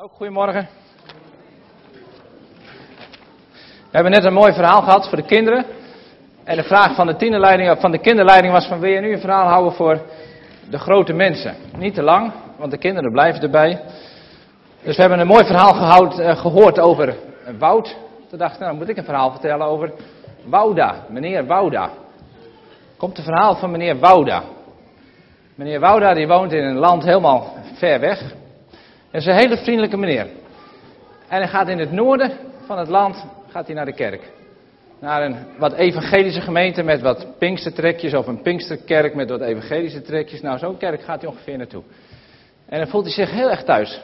Ook goedemorgen. We hebben net een mooi verhaal gehad voor de kinderen. En de vraag van de, tienerleiding, van de kinderleiding was van wil je nu een verhaal houden voor de grote mensen? Niet te lang, want de kinderen blijven erbij. Dus we hebben een mooi verhaal uh, gehoord over Wout. Toen dacht ik, nou moet ik een verhaal vertellen over Wouda, meneer Wouda. Komt een verhaal van meneer Wouda. Meneer Wouda die woont in een land helemaal ver weg. Dat is een hele vriendelijke meneer. En hij gaat in het noorden van het land gaat hij naar de kerk. Naar een wat evangelische gemeente met wat pinkstertrekjes of een pinksterkerk met wat evangelische trekjes. Nou, zo'n kerk gaat hij ongeveer naartoe. En dan voelt hij zich heel erg thuis.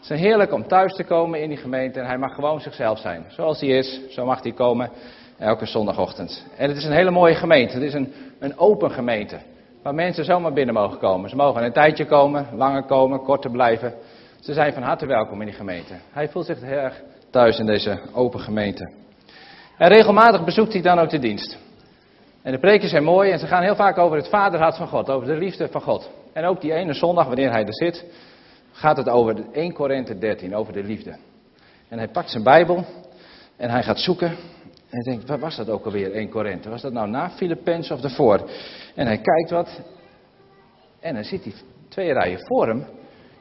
Het is heerlijk om thuis te komen in die gemeente en hij mag gewoon zichzelf zijn. Zoals hij is, zo mag hij komen elke zondagochtend. En het is een hele mooie gemeente. Het is een, een open gemeente. Waar mensen zomaar binnen mogen komen. Ze mogen een tijdje komen, langer komen, korter blijven. Ze zijn van harte welkom in die gemeente. Hij voelt zich heel erg thuis in deze open gemeente. En regelmatig bezoekt hij dan ook de dienst. En de preken zijn mooi en ze gaan heel vaak over het vaderhart van God, over de liefde van God. En ook die ene zondag, wanneer hij er zit, gaat het over 1 Korinthe 13, over de liefde. En hij pakt zijn Bijbel en hij gaat zoeken. En hij denkt, wat was dat ook alweer, 1 Korinthe? Was dat nou na Filippenzen of ervoor? En hij kijkt wat. En dan ziet hij twee rijen voor hem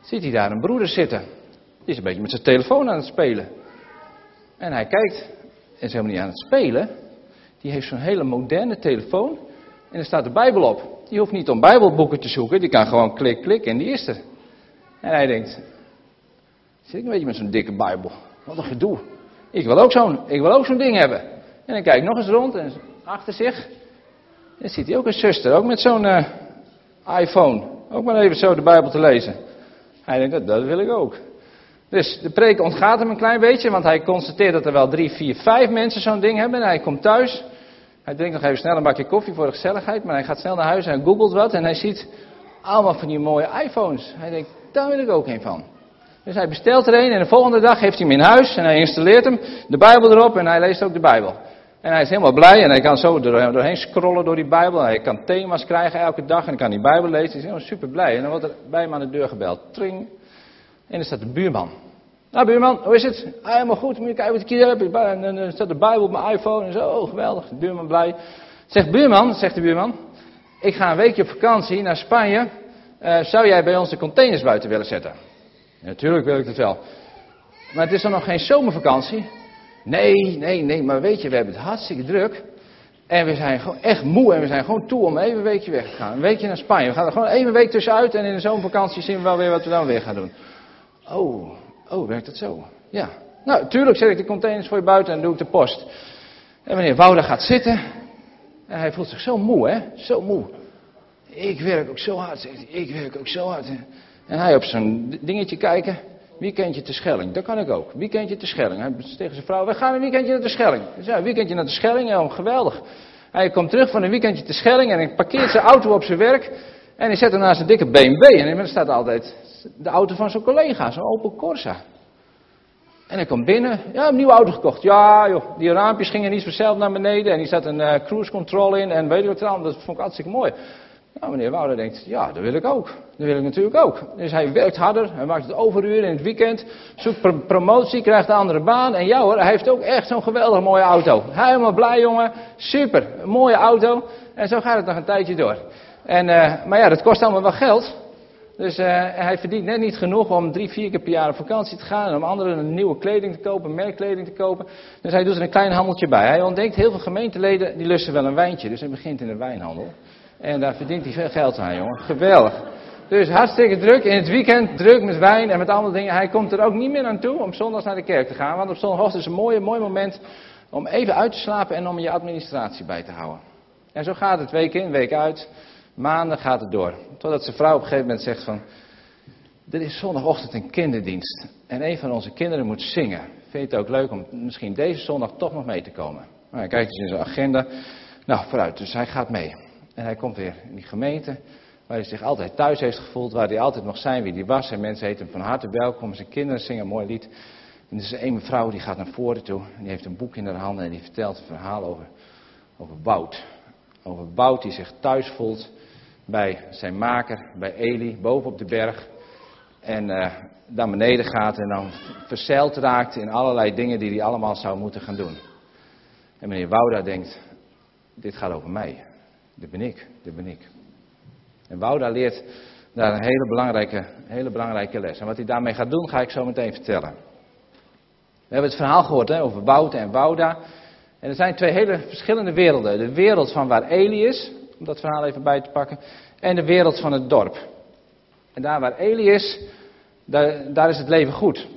ziet hij daar een broeder zitten. Die is een beetje met zijn telefoon aan het spelen. En hij kijkt en is helemaal niet aan het spelen. Die heeft zo'n hele moderne telefoon. En er staat de Bijbel op. Die hoeft niet om Bijbelboeken te zoeken. Die kan gewoon klik, klik en die is er. En hij denkt, zit ik een beetje met zo'n dikke Bijbel. Wat een gedoe. Ik wil ook zo'n, zo'n ding hebben. En dan kijkt nog eens rond en achter zich. En ziet hij ook een zuster, ook met zo'n uh, iPhone. Ook maar even zo de Bijbel te lezen. Hij denkt, dat, dat wil ik ook. Dus de preek ontgaat hem een klein beetje, want hij constateert dat er wel drie, vier, vijf mensen zo'n ding hebben. En hij komt thuis. Hij drinkt nog even snel een bakje koffie voor de gezelligheid, maar hij gaat snel naar huis en googelt wat. En hij ziet allemaal van die mooie iPhones. Hij denkt, daar wil ik ook een van. Dus hij bestelt er een en de volgende dag heeft hij hem in huis en hij installeert hem, de Bijbel erop en hij leest ook de Bijbel. En hij is helemaal blij en hij kan zo doorheen scrollen door die Bijbel. Hij kan thema's krijgen elke dag en hij kan die Bijbel lezen. Hij is helemaal super blij. En dan wordt er bij hem aan de deur gebeld. Tring. En dan staat de buurman. Nou buurman, hoe is het? Ah, helemaal goed, moet je kijken wat ik hier heb. En dan staat de Bijbel op mijn iPhone en zo. Oh, geweldig. De buurman blij. Zegt buurman, zegt de buurman. Ik ga een weekje op vakantie naar Spanje. Uh, zou jij bij ons de containers buiten willen zetten? Natuurlijk wil ik dat wel. Maar het is dan nog geen zomervakantie. Nee, nee, nee, maar weet je, we hebben het hartstikke druk. En we zijn gewoon echt moe en we zijn gewoon toe om even een weekje weg te gaan. Een weekje naar Spanje. We gaan er gewoon even week tussenuit en in de zomervakantie zien we wel weer wat we dan weer gaan doen. Oh, oh, werkt dat zo? Ja. Nou, tuurlijk zet ik de containers voor je buiten en doe ik de post. En wanneer Wouter gaat zitten, en hij voelt zich zo moe, hè? Zo moe. Ik werk ook zo hard, zegt hij. Ik werk ook zo hard. En hij op zo'n dingetje kijken. Weekendje te Schelling, dat kan ik ook. Weekendje te Schelling. Hij tegen zijn vrouw, we gaan een weekendje naar de Schelling. Dus ja, weekendje naar de Schelling, ja, geweldig. Hij komt terug van een weekendje te Schelling en hij parkeert zijn auto op zijn werk. En hij zet hem naast een dikke BMW. En er staat altijd de auto van zijn collega, zo'n Opel Corsa. En hij komt binnen, ja, een nieuwe auto gekocht. Ja, joh, die raampjes gingen niet vanzelf naar beneden. En die zat een uh, cruise control in en weet je wat er Dat vond ik hartstikke mooi. Nou, meneer Wouter denkt, ja, dat wil ik ook. Dat wil ik natuurlijk ook. Dus hij werkt harder, hij maakt het overuren in het weekend, zoekt promotie, krijgt een andere baan. En ja hoor, hij heeft ook echt zo'n geweldig mooie auto. Helemaal blij jongen, super, een mooie auto. En zo gaat het nog een tijdje door. En, uh, maar ja, dat kost allemaal wel geld. Dus uh, hij verdient net niet genoeg om drie, vier keer per jaar op vakantie te gaan. En om anderen nieuwe kleding te kopen, merkkleding te kopen. Dus hij doet er een klein handeltje bij. Hij ontdekt heel veel gemeenteleden, die lusten wel een wijntje. Dus hij begint in de wijnhandel. En daar verdient hij veel geld aan, jongen. Geweldig. Dus hartstikke druk. In het weekend druk met wijn en met andere dingen. Hij komt er ook niet meer aan toe om zondags naar de kerk te gaan. Want op zondagochtend is een mooi, mooi moment om even uit te slapen en om je administratie bij te houden. En zo gaat het week in, week uit. Maanden gaat het door. Totdat zijn vrouw op een gegeven moment zegt van... Er is zondagochtend een kinderdienst. En een van onze kinderen moet zingen. Vind je het ook leuk om misschien deze zondag toch nog mee te komen? Nou, hij kijkt dus in zijn agenda. Nou, vooruit. Dus hij gaat mee. En hij komt weer in die gemeente waar hij zich altijd thuis heeft gevoeld, waar hij altijd nog zijn wie hij was. En mensen heten hem van harte welkom. Zijn kinderen zingen een mooi lied. En er is een mevrouw die gaat naar voren toe. En die heeft een boek in haar handen en die vertelt een verhaal over, over Wout. Over Wout die zich thuis voelt bij zijn maker, bij Eli, boven op de berg. En uh, naar beneden gaat en dan verzeild raakt in allerlei dingen die hij allemaal zou moeten gaan doen. En meneer Wouda denkt, dit gaat over mij. Dit ben ik, dit ben ik. En Wouda leert daar een hele belangrijke, hele belangrijke les. En wat hij daarmee gaat doen, ga ik zo meteen vertellen. We hebben het verhaal gehoord hè, over Wouter en Wouda. En er zijn twee hele verschillende werelden. De wereld van waar Eli is, om dat verhaal even bij te pakken, en de wereld van het dorp. En daar waar Eli is, daar, daar is het leven goed.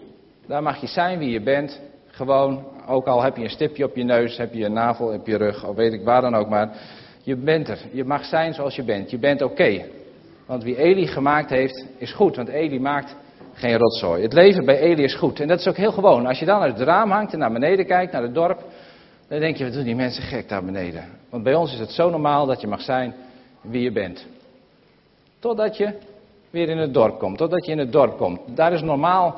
Daar mag je zijn wie je bent. Gewoon, ook al heb je een stipje op je neus, heb je een navel op je rug, of weet ik waar dan ook maar. Je bent er. Je mag zijn zoals je bent. Je bent oké. Want wie Eli gemaakt heeft, is goed. Want Eli maakt geen rotzooi. Het leven bij Eli is goed. En dat is ook heel gewoon. Als je dan uit het raam hangt en naar beneden kijkt, naar het dorp. Dan denk je, wat doen die mensen gek daar beneden? Want bij ons is het zo normaal dat je mag zijn wie je bent. Totdat je weer in het dorp komt. Totdat je in het dorp komt. Daar is normaal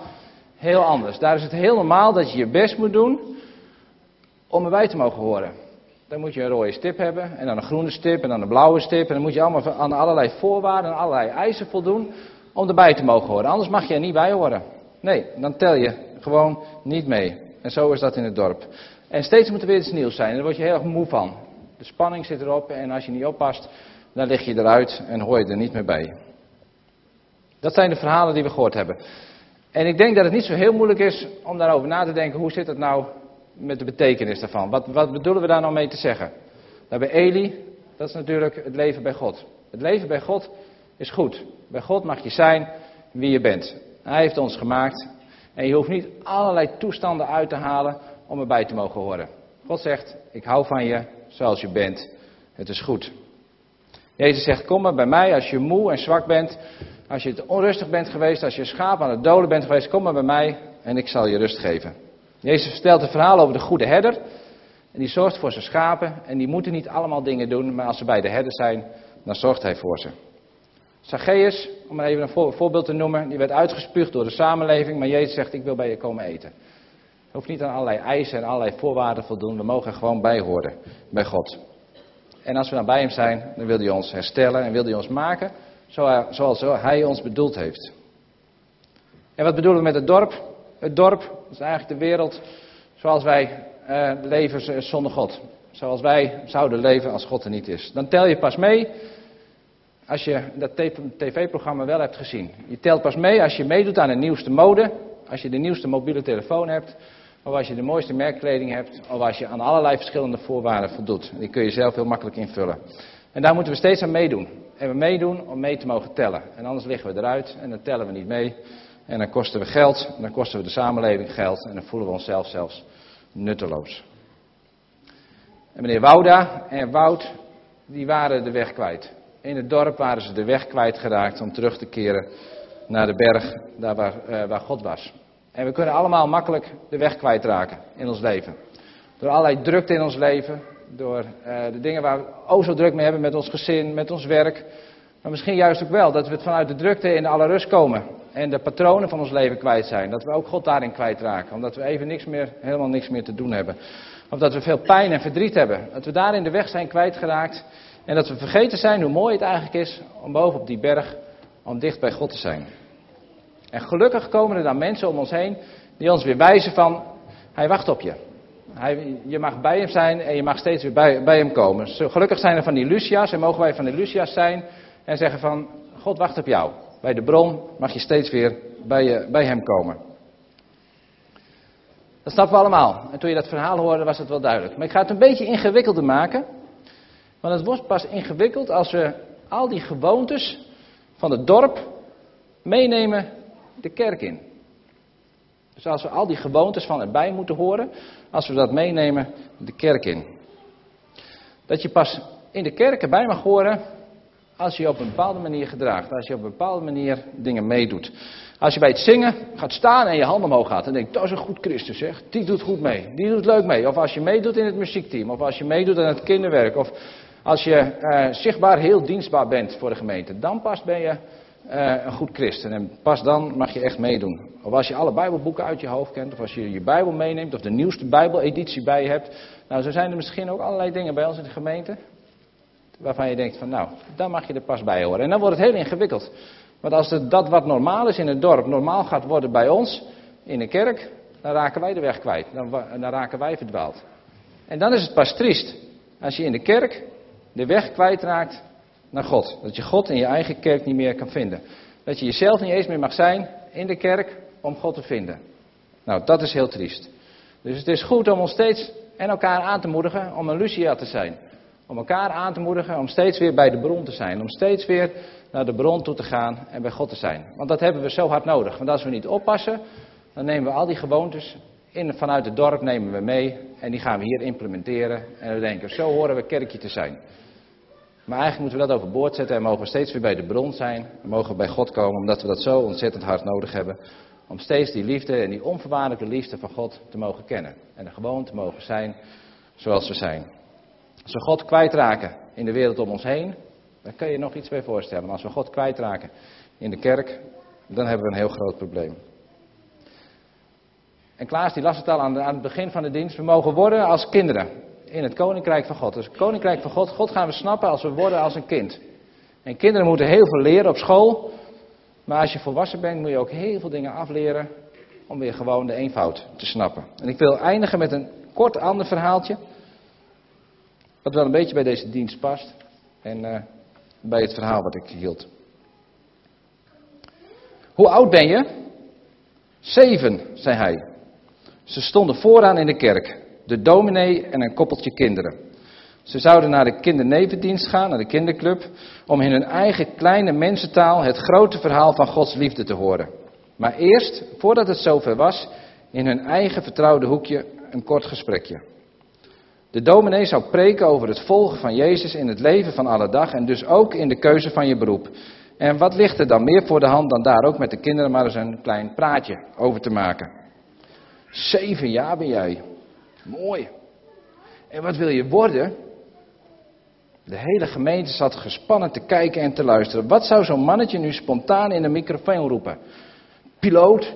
heel anders. Daar is het heel normaal dat je je best moet doen om erbij te mogen horen. Dan moet je een rode stip hebben, en dan een groene stip, en dan een blauwe stip. En dan moet je allemaal aan allerlei voorwaarden en allerlei eisen voldoen om erbij te mogen horen. Anders mag je er niet bij horen. Nee, dan tel je gewoon niet mee. En zo is dat in het dorp. En steeds moet er weer iets nieuws zijn. En daar word je heel erg moe van. De spanning zit erop en als je niet oppast, dan lig je eruit en hoor je er niet meer bij. Dat zijn de verhalen die we gehoord hebben. En ik denk dat het niet zo heel moeilijk is om daarover na te denken. Hoe zit het nou met de betekenis daarvan? Wat, wat bedoelen we daar nou mee te zeggen? Nou, bij Eli, dat is natuurlijk het leven bij God. Het leven bij God is goed. Bij God mag je zijn wie je bent. Hij heeft ons gemaakt. En je hoeft niet allerlei toestanden uit te halen om erbij te mogen horen. God zegt, ik hou van je zoals je bent. Het is goed. Jezus zegt, kom maar bij mij als je moe en zwak bent. Als je onrustig bent geweest, als je schaap aan het doden bent geweest, kom maar bij mij en ik zal je rust geven. Jezus vertelt het verhaal over de goede herder. En die zorgt voor zijn schapen. En die moeten niet allemaal dingen doen, maar als ze bij de herder zijn, dan zorgt hij voor ze. Zacchaeus, om maar even een voorbeeld te noemen, die werd uitgespuugd door de samenleving, maar Jezus zegt, ik wil bij je komen eten. Je hoeft niet aan allerlei eisen en allerlei voorwaarden voldoen, we mogen er gewoon bij horen, bij God. En als we dan bij hem zijn, dan wil hij ons herstellen en wil hij ons maken zoals hij ons bedoeld heeft. En wat bedoelen we met het dorp? Het dorp is eigenlijk de wereld zoals wij uh, leven zonder God. Zoals wij zouden leven als God er niet is. Dan tel je pas mee als je dat tv-programma wel hebt gezien. Je telt pas mee als je meedoet aan de nieuwste mode, als je de nieuwste mobiele telefoon hebt, of als je de mooiste merkkleding hebt, of als je aan allerlei verschillende voorwaarden voldoet. Die kun je zelf heel makkelijk invullen. En daar moeten we steeds aan meedoen. En we meedoen om mee te mogen tellen. En anders liggen we eruit en dan tellen we niet mee. En dan kosten we geld, dan kosten we de samenleving geld en dan voelen we onszelf zelfs nutteloos. En meneer Wouda en Wout, die waren de weg kwijt. In het dorp waren ze de weg kwijtgeraakt om terug te keren naar de berg, daar waar, uh, waar God was. En we kunnen allemaal makkelijk de weg kwijtraken in ons leven. Door allerlei drukte in ons leven, door uh, de dingen waar we ook zo druk mee hebben met ons gezin, met ons werk. Maar misschien juist ook wel dat we het vanuit de drukte in alle rust komen. En de patronen van ons leven kwijt zijn. Dat we ook God daarin kwijtraken. Omdat we even niks meer, helemaal niks meer te doen hebben. Of dat we veel pijn en verdriet hebben. Dat we daarin de weg zijn kwijtgeraakt. En dat we vergeten zijn hoe mooi het eigenlijk is om boven op die berg, om dicht bij God te zijn. En gelukkig komen er dan mensen om ons heen die ons weer wijzen van, hij wacht op je. Hij, je mag bij hem zijn en je mag steeds weer bij, bij hem komen. Zo, gelukkig zijn er van die Lucia's en mogen wij van die Lucia's zijn en zeggen van, God wacht op jou. Bij de bron mag je steeds weer bij, je, bij hem komen. Dat snappen we allemaal. En toen je dat verhaal hoorde was het wel duidelijk. Maar ik ga het een beetje ingewikkelder maken. Want het wordt pas ingewikkeld als we al die gewoontes van het dorp meenemen de kerk in. Dus als we al die gewoontes van erbij moeten horen, als we dat meenemen de kerk in. Dat je pas in de kerk erbij mag horen als je op een bepaalde manier gedraagt, als je op een bepaalde manier dingen meedoet. Als je bij het zingen gaat staan en je hand omhoog gaat en denkt, dat is een goed christen zeg, die doet goed mee, die doet leuk mee. Of als je meedoet in het muziekteam, of als je meedoet aan het kinderwerk, of als je uh, zichtbaar heel dienstbaar bent voor de gemeente, dan pas ben je uh, een goed christen. En pas dan mag je echt meedoen. Of als je alle Bijbelboeken uit je hoofd kent, of als je je Bijbel meeneemt, of de nieuwste Bijbeleditie bij je hebt. Nou, zo zijn er misschien ook allerlei dingen bij ons in de gemeente. Waarvan je denkt van, nou, dan mag je er pas bij horen. En dan wordt het heel ingewikkeld. Want als het, dat wat normaal is in het dorp normaal gaat worden bij ons, in de kerk, dan raken wij de weg kwijt. Dan, dan raken wij verdwaald. En dan is het pas triest als je in de kerk de weg kwijtraakt naar God. Dat je God in je eigen kerk niet meer kan vinden. Dat je jezelf niet eens meer mag zijn in de kerk om God te vinden. Nou, dat is heel triest. Dus het is goed om ons steeds en elkaar aan te moedigen om een Lucia te zijn. Om elkaar aan te moedigen om steeds weer bij de bron te zijn. Om steeds weer naar de bron toe te gaan en bij God te zijn. Want dat hebben we zo hard nodig. Want als we niet oppassen, dan nemen we al die gewoontes in, vanuit het dorp nemen we mee. En die gaan we hier implementeren. En we denken, zo horen we kerkje te zijn. Maar eigenlijk moeten we dat overboord zetten en mogen steeds weer bij de bron zijn. En mogen bij God komen, omdat we dat zo ontzettend hard nodig hebben. Om steeds die liefde en die onvoorwaardelijke liefde van God te mogen kennen. En er gewoon te mogen zijn zoals we zijn. Als we God kwijtraken in de wereld om ons heen, dan kun je nog iets bij voorstellen. Maar als we God kwijtraken in de kerk, dan hebben we een heel groot probleem. En Klaas die las het al aan, aan het begin van de dienst. We mogen worden als kinderen in het koninkrijk van God. Dus het koninkrijk van God, God gaan we snappen als we worden als een kind. En kinderen moeten heel veel leren op school. Maar als je volwassen bent, moet je ook heel veel dingen afleren om weer gewoon de eenvoud te snappen. En ik wil eindigen met een kort ander verhaaltje. Wat wel een beetje bij deze dienst past. En uh, bij het verhaal wat ik hield. Hoe oud ben je? Zeven, zei hij. Ze stonden vooraan in de kerk. De dominee en een koppeltje kinderen. Ze zouden naar de kindernevendienst gaan, naar de kinderclub, om in hun eigen kleine mensentaal het grote verhaal van Gods liefde te horen. Maar eerst, voordat het zover was, in hun eigen vertrouwde hoekje een kort gesprekje. De dominee zou preken over het volgen van Jezus in het leven van alle dag en dus ook in de keuze van je beroep. En wat ligt er dan meer voor de hand dan daar ook met de kinderen maar eens een klein praatje over te maken? Zeven jaar ben jij. Mooi. En wat wil je worden? De hele gemeente zat gespannen te kijken en te luisteren. Wat zou zo'n mannetje nu spontaan in de microfoon roepen? Piloot,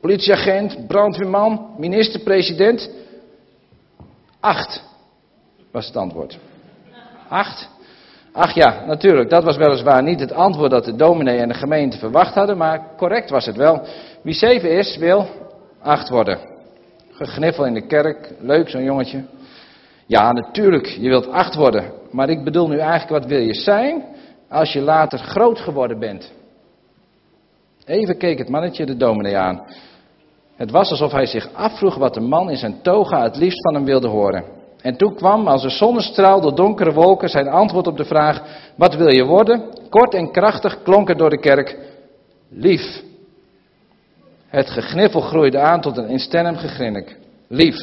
politieagent, brandweerman, minister-president? Acht was het antwoord. Acht? Ach ja, natuurlijk, dat was weliswaar niet het antwoord dat de dominee en de gemeente verwacht hadden, maar correct was het wel. Wie zeven is, wil acht worden. Gegniffel in de kerk, leuk zo'n jongetje. Ja, natuurlijk, je wilt acht worden. Maar ik bedoel nu eigenlijk, wat wil je zijn als je later groot geworden bent? Even keek het mannetje de dominee aan. Het was alsof hij zich afvroeg wat de man in zijn toga het liefst van hem wilde horen. En toen kwam als een zonnestraal door donkere wolken zijn antwoord op de vraag: Wat wil je worden? Kort en krachtig klonk er door de kerk: Lief. Het gegniffel groeide aan tot een instemmend gegrinnik. Lief.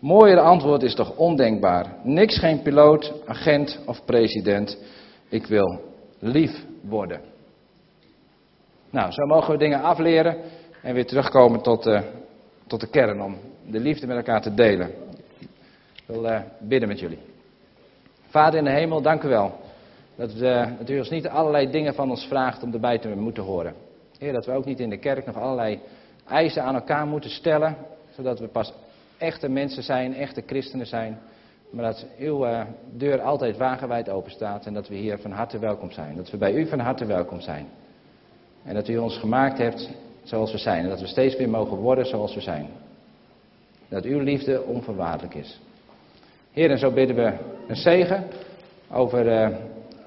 Mooier antwoord is toch ondenkbaar. Niks geen piloot, agent of president. Ik wil lief worden. Nou, zo mogen we dingen afleren en weer terugkomen tot de, tot de kern om de liefde met elkaar te delen. Ik wil uh, bidden met jullie. Vader in de hemel, dank u wel. Dat, we, dat u ons niet allerlei dingen van ons vraagt om erbij te moeten horen. Heer, dat we ook niet in de kerk nog allerlei eisen aan elkaar moeten stellen, zodat we pas echte mensen zijn, echte christenen zijn. Maar dat uw uh, deur altijd wagenwijd open staat en dat we hier van harte welkom zijn. Dat we bij u van harte welkom zijn. En dat u ons gemaakt hebt zoals we zijn. En dat we steeds weer mogen worden zoals we zijn. Dat uw liefde onvoorwaardelijk is. Heer, en zo bidden we een zegen over, uh,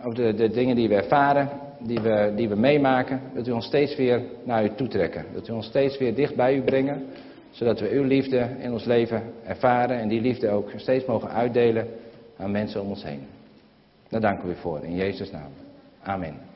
over de, de, dingen die we ervaren, die we, die we meemaken. Dat u ons steeds weer naar u toetrekken. Dat u ons steeds weer dicht bij u brengen. Zodat we uw liefde in ons leven ervaren en die liefde ook steeds mogen uitdelen aan mensen om ons heen. Daar danken we u voor, in Jezus' naam. Amen.